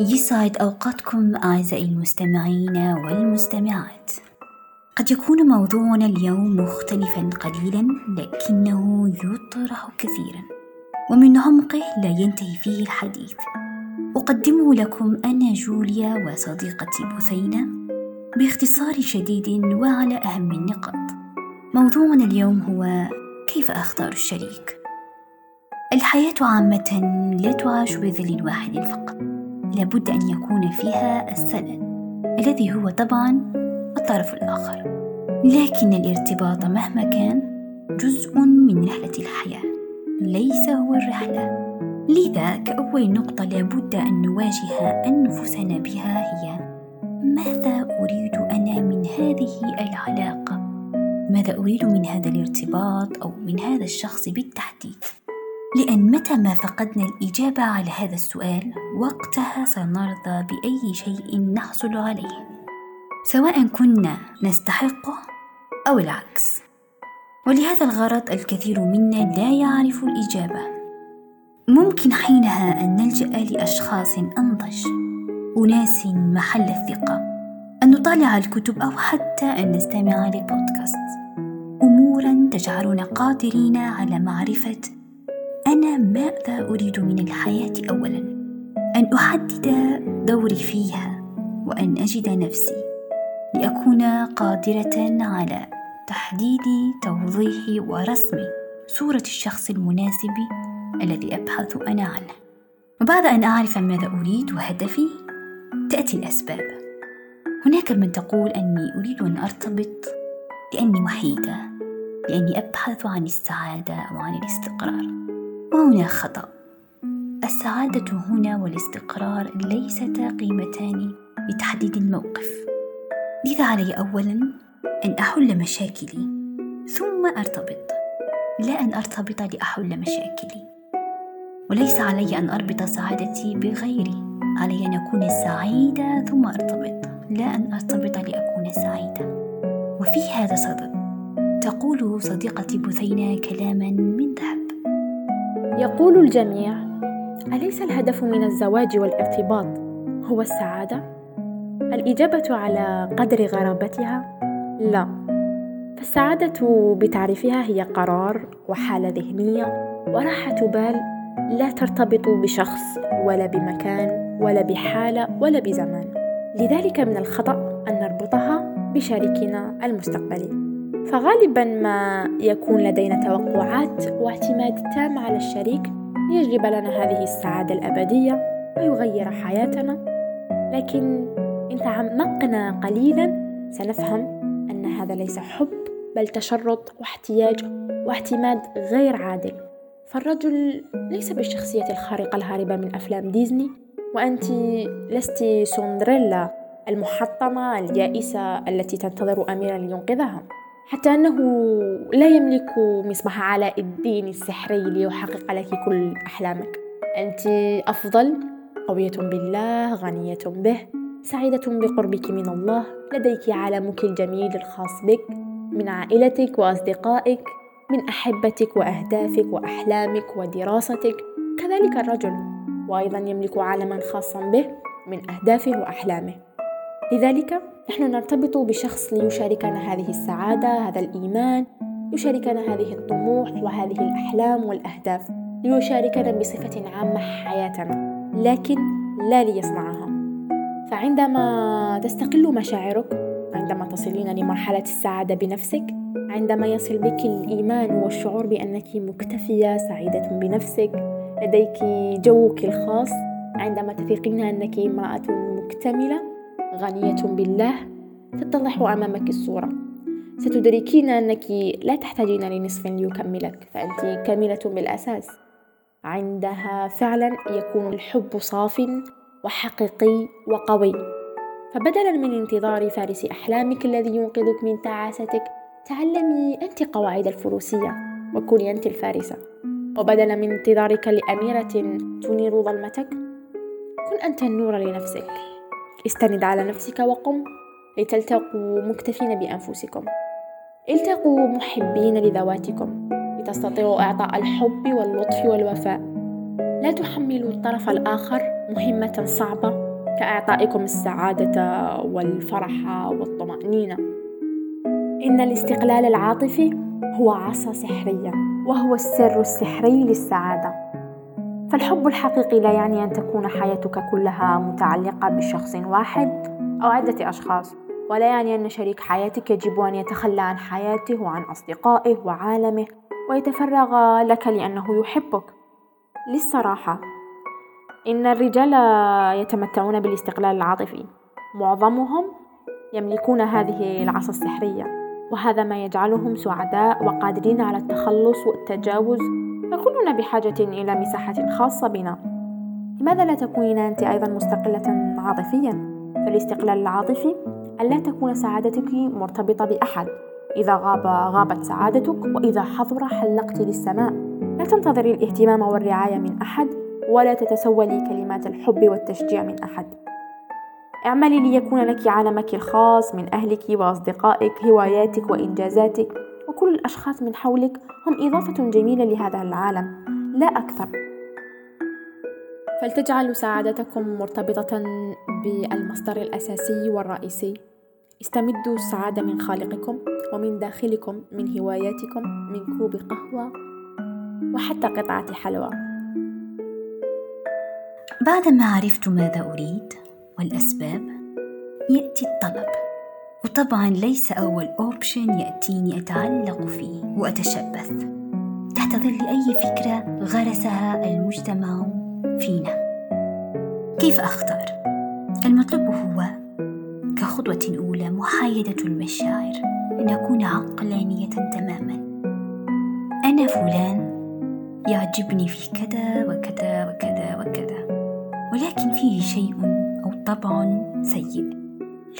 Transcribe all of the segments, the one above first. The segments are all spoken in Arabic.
يسعد أوقاتكم أعزائي المستمعين والمستمعات. قد يكون موضوعنا اليوم مختلفا قليلا لكنه يطرح كثيرا. ومن عمقه لا ينتهي فيه الحديث. أقدمه لكم أنا جوليا وصديقتي بثينة باختصار شديد وعلى أهم النقاط. موضوعنا اليوم هو كيف أختار الشريك؟ الحياة عامة لا تعاش بذل واحد فقط. لابد أن يكون فيها السند الذي هو طبعا الطرف الآخر لكن الارتباط مهما كان جزء من رحلة الحياة ليس هو الرحلة لذا كأول نقطة لابد أن نواجه أنفسنا بها هي ماذا أريد أنا من هذه العلاقة؟ ماذا أريد من هذا الارتباط أو من هذا الشخص بالتحديد؟ لأن متى ما فقدنا الإجابة على هذا السؤال وقتها سنرضى بأي شيء نحصل عليه. سواء كنا نستحقه أو العكس. ولهذا الغرض الكثير منا لا يعرف الإجابة. ممكن حينها أن نلجأ لأشخاص أنضج أناس محل الثقة أن نطالع الكتب أو حتى أن نستمع لبودكاست. أمورا تجعلنا قادرين على معرفة أنا ماذا أريد من الحياة أولا؟ أن أحدد دوري فيها وأن أجد نفسي لأكون قادرة على تحديد توضيح ورسم صورة الشخص المناسب الذي أبحث أنا عنه. وبعد أن أعرف ماذا أريد وهدفي تأتي الأسباب. هناك من تقول أني أريد أن أرتبط لأني وحيدة لأني أبحث عن السعادة وعن الاستقرار. وهنا خطأ. السعادة هنا والاستقرار ليستا قيمتان لتحديد الموقف. لذا علي أولا أن أحل مشاكلي ثم أرتبط. لا أن أرتبط لأحل مشاكلي. وليس علي أن أربط سعادتي بغيري. علي أن أكون سعيدة ثم أرتبط. لا أن أرتبط لأكون سعيدة. وفي هذا صدد تقول صديقتي بثينة كلاما من ذهب. يقول الجميع أليس الهدف من الزواج والارتباط هو السعادة؟ الإجابة على قدر غرابتها لا. فالسعادة بتعريفها هي قرار وحالة ذهنية وراحة بال لا ترتبط بشخص ولا بمكان ولا بحالة ولا بزمان. لذلك من الخطأ أن نربطها بشريكنا المستقبلي. فغالبا ما يكون لدينا توقعات واعتماد تام على الشريك ليجلب لنا هذه السعادة الأبدية ويغير حياتنا. لكن إن تعمقنا قليلا سنفهم أن هذا ليس حب بل تشرط واحتياج واعتماد غير عادل. فالرجل ليس بالشخصية الخارقة الهاربة من أفلام ديزني وأنت لست سندريلا المحطمة اليائسة التي تنتظر أميرا لينقذها. حتى أنه لا يملك مصباح علاء الدين السحري ليحقق لك كل أحلامك. أنت أفضل قوية بالله غنية به سعيدة بقربك من الله لديك عالمك الجميل الخاص بك من عائلتك وأصدقائك من أحبتك وأهدافك وأحلامك ودراستك. كذلك الرجل وأيضا يملك عالما خاصا به من أهدافه وأحلامه. لذلك نحن نرتبط بشخص ليشاركنا هذه السعادة هذا الإيمان يشاركنا هذه الطموح وهذه الأحلام والأهداف ليشاركنا بصفة عامة حياتنا لكن لا ليصنعها. فعندما تستقل مشاعرك عندما تصلين لمرحلة السعادة بنفسك عندما يصل بك الإيمان والشعور بأنك مكتفية سعيدة بنفسك لديك جوك الخاص عندما تثقين أنك امرأة مكتملة غنية بالله تتضح أمامك الصورة. ستدركين أنك لا تحتاجين لنصف ليكملك فأنت كاملة بالأساس. عندها فعلا يكون الحب صاف وحقيقي وقوي. فبدلا من انتظار فارس أحلامك الذي ينقذك من تعاستك تعلمي أنت قواعد الفروسية وكوني أنت الفارسة. وبدلا من انتظارك لأميرة تنير ظلمتك كن أنت النور لنفسك. استند على نفسك وقم لتلتقوا مكتفين بأنفسكم. التقوا محبين لذواتكم. لتستطيعوا إعطاء الحب واللطف والوفاء. لا تحملوا الطرف الآخر مهمة صعبة كإعطائكم السعادة والفرح والطمأنينة. إن الاستقلال العاطفي هو عصا سحرية وهو السر السحري للسعادة. فالحب الحقيقي لا يعني أن تكون حياتك كلها متعلقة بشخص واحد أو عدة أشخاص ولا يعني أن شريك حياتك يجب أن يتخلى عن حياته وعن أصدقائه وعالمه ويتفرغ لك لأنه يحبك. للصراحة إن الرجال يتمتعون بالاستقلال العاطفي. معظمهم يملكون هذه العصا السحرية وهذا ما يجعلهم سعداء وقادرين على التخلص والتجاوز فكلنا بحاجة إلى مساحة خاصة بنا. لماذا لا تكونين أنت أيضا مستقلة عاطفيا؟ فالاستقلال العاطفي ألا تكون سعادتك مرتبطة بأحد. إذا غاب غابت سعادتك وإذا حضر حلقت للسماء. لا تنتظري الاهتمام والرعاية من أحد ولا تتسولي كلمات الحب والتشجيع من أحد. اعملي ليكون لك عالمك الخاص من أهلك وأصدقائك هواياتك وإنجازاتك. وكل الأشخاص من حولك هم إضافة جميلة لهذا العالم لا أكثر. فلتجعلوا سعادتكم مرتبطة بالمصدر الأساسي والرئيسي. استمدوا السعادة من خالقكم ومن داخلكم من هواياتكم من كوب قهوة وحتى قطعة حلوى. بعدما عرفت ماذا أريد والأسباب يأتي الطلب. وطبعا ليس أول أوبشن يأتيني أتعلق فيه وأتشبث. تحت ظل أي فكرة غرسها المجتمع فينا. كيف أختار؟ المطلوب هو كخطوة أولى محايدة المشاعر أن أكون عقلانية تماما. أنا فلان يعجبني في كذا وكذا وكذا وكذا. ولكن فيه شيء أو طبع سيء.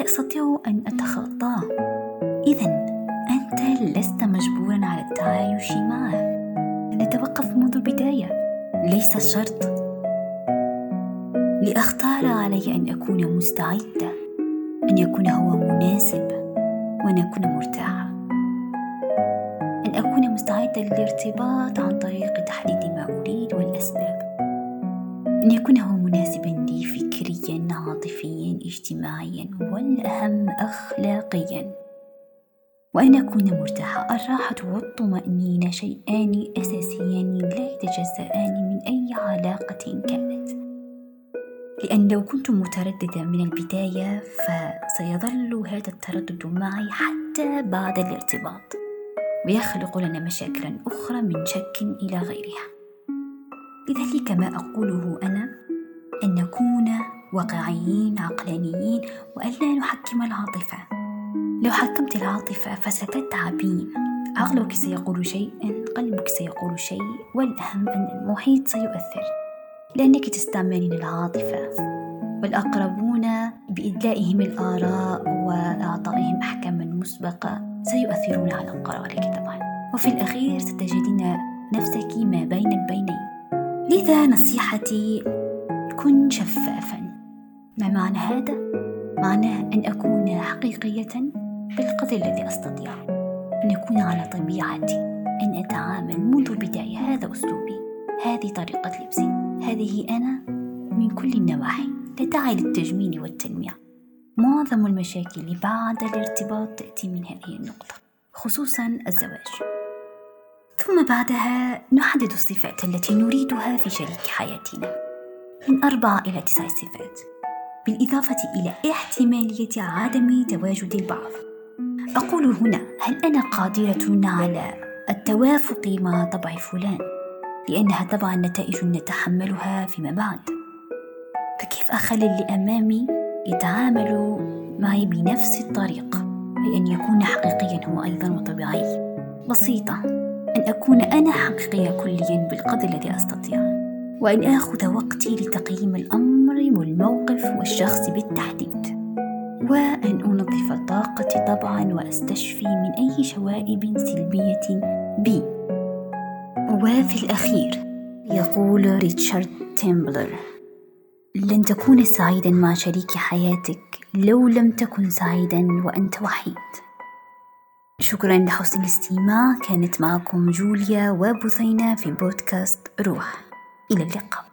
لا أستطيع أن أتخطاه. إذا أنت لست مجبورا على التعايش معه نتوقف منذ البداية. ليس الشرط لأختار علي أن أكون مستعدة أن يكون هو مناسب. وأن أكون مرتاحة أن أكون مستعدة للارتباط عن طريق تحديد ما أريد والأسباب. أن يكون هو مناسبا لي فكريا عاطفيا اجتماعيا والأهم أخلاقيا. وأن أكون مرتاحة الراحة والطمأنينة شيئان أساسيان لا يتجزأان من أي علاقة كانت. لأن لو كنت مترددة من البداية فسيظل هذا التردد معي حتى بعد الارتباط ويخلق لنا مشاكلا أخرى من شك إلى غيرها. لذلك ما أقوله أنا أن نكون واقعيين عقلانيين وألا نحكم العاطفة. لو حكمت العاطفة فستتعبين عقلك سيقول شيئا قلبك سيقول شيء والأهم أن المحيط سيؤثر. لأنك تستعملين العاطفة. والأقربون بإدلائهم الآراء وإعطائهم أحكاما مسبقة سيؤثرون على قرارك طبعا. وفي الأخير ستجدين نفسك ما بين البينين. لذا نصيحتي كن شفافا. ما معنى هذا؟ معناه أن أكون حقيقية بالقدر الذي أستطيع. أن أكون على طبيعتي. أن أتعامل منذ البداية هذا أسلوبي. هذه طريقة لبسي. هذه أنا من كل النواحي. لا داعي للتجميل والتلميع معظم المشاكل بعد الارتباط تأتي من هذه النقطة خصوصا الزواج. ثم بعدها نحدد الصفات التي نريدها في شريك حياتنا. من أربعة إلى تسع صفات. بالإضافة إلى احتمالية عدم تواجد البعض. أقول هنا هل أنا قادرة على التوافق مع طبع فلان؟ لأنها طبعا نتائج نتحملها فيما بعد. فكيف أخلي اللي أمامي يتعامل معي بنفس الطريقة لأن يكون حقيقيا هو أيضا وطبيعي بسيطة. أن أكون أنا حقيقية كليا بالقدر الذي أستطيع وأن آخذ وقتي لتقييم الأمر والموقف والشخص بالتحديد وأن أنظف طاقتي طبعا وأستشفي من أي شوائب سلبية بي وفي الأخير يقول ريتشارد تيمبلر لن تكون سعيدا مع شريك حياتك لو لم تكن سعيدا وأنت وحيد. شكرا لحسن الاستماع. كانت معكم جوليا وبثينة في بودكاست روح. إلى اللقاء.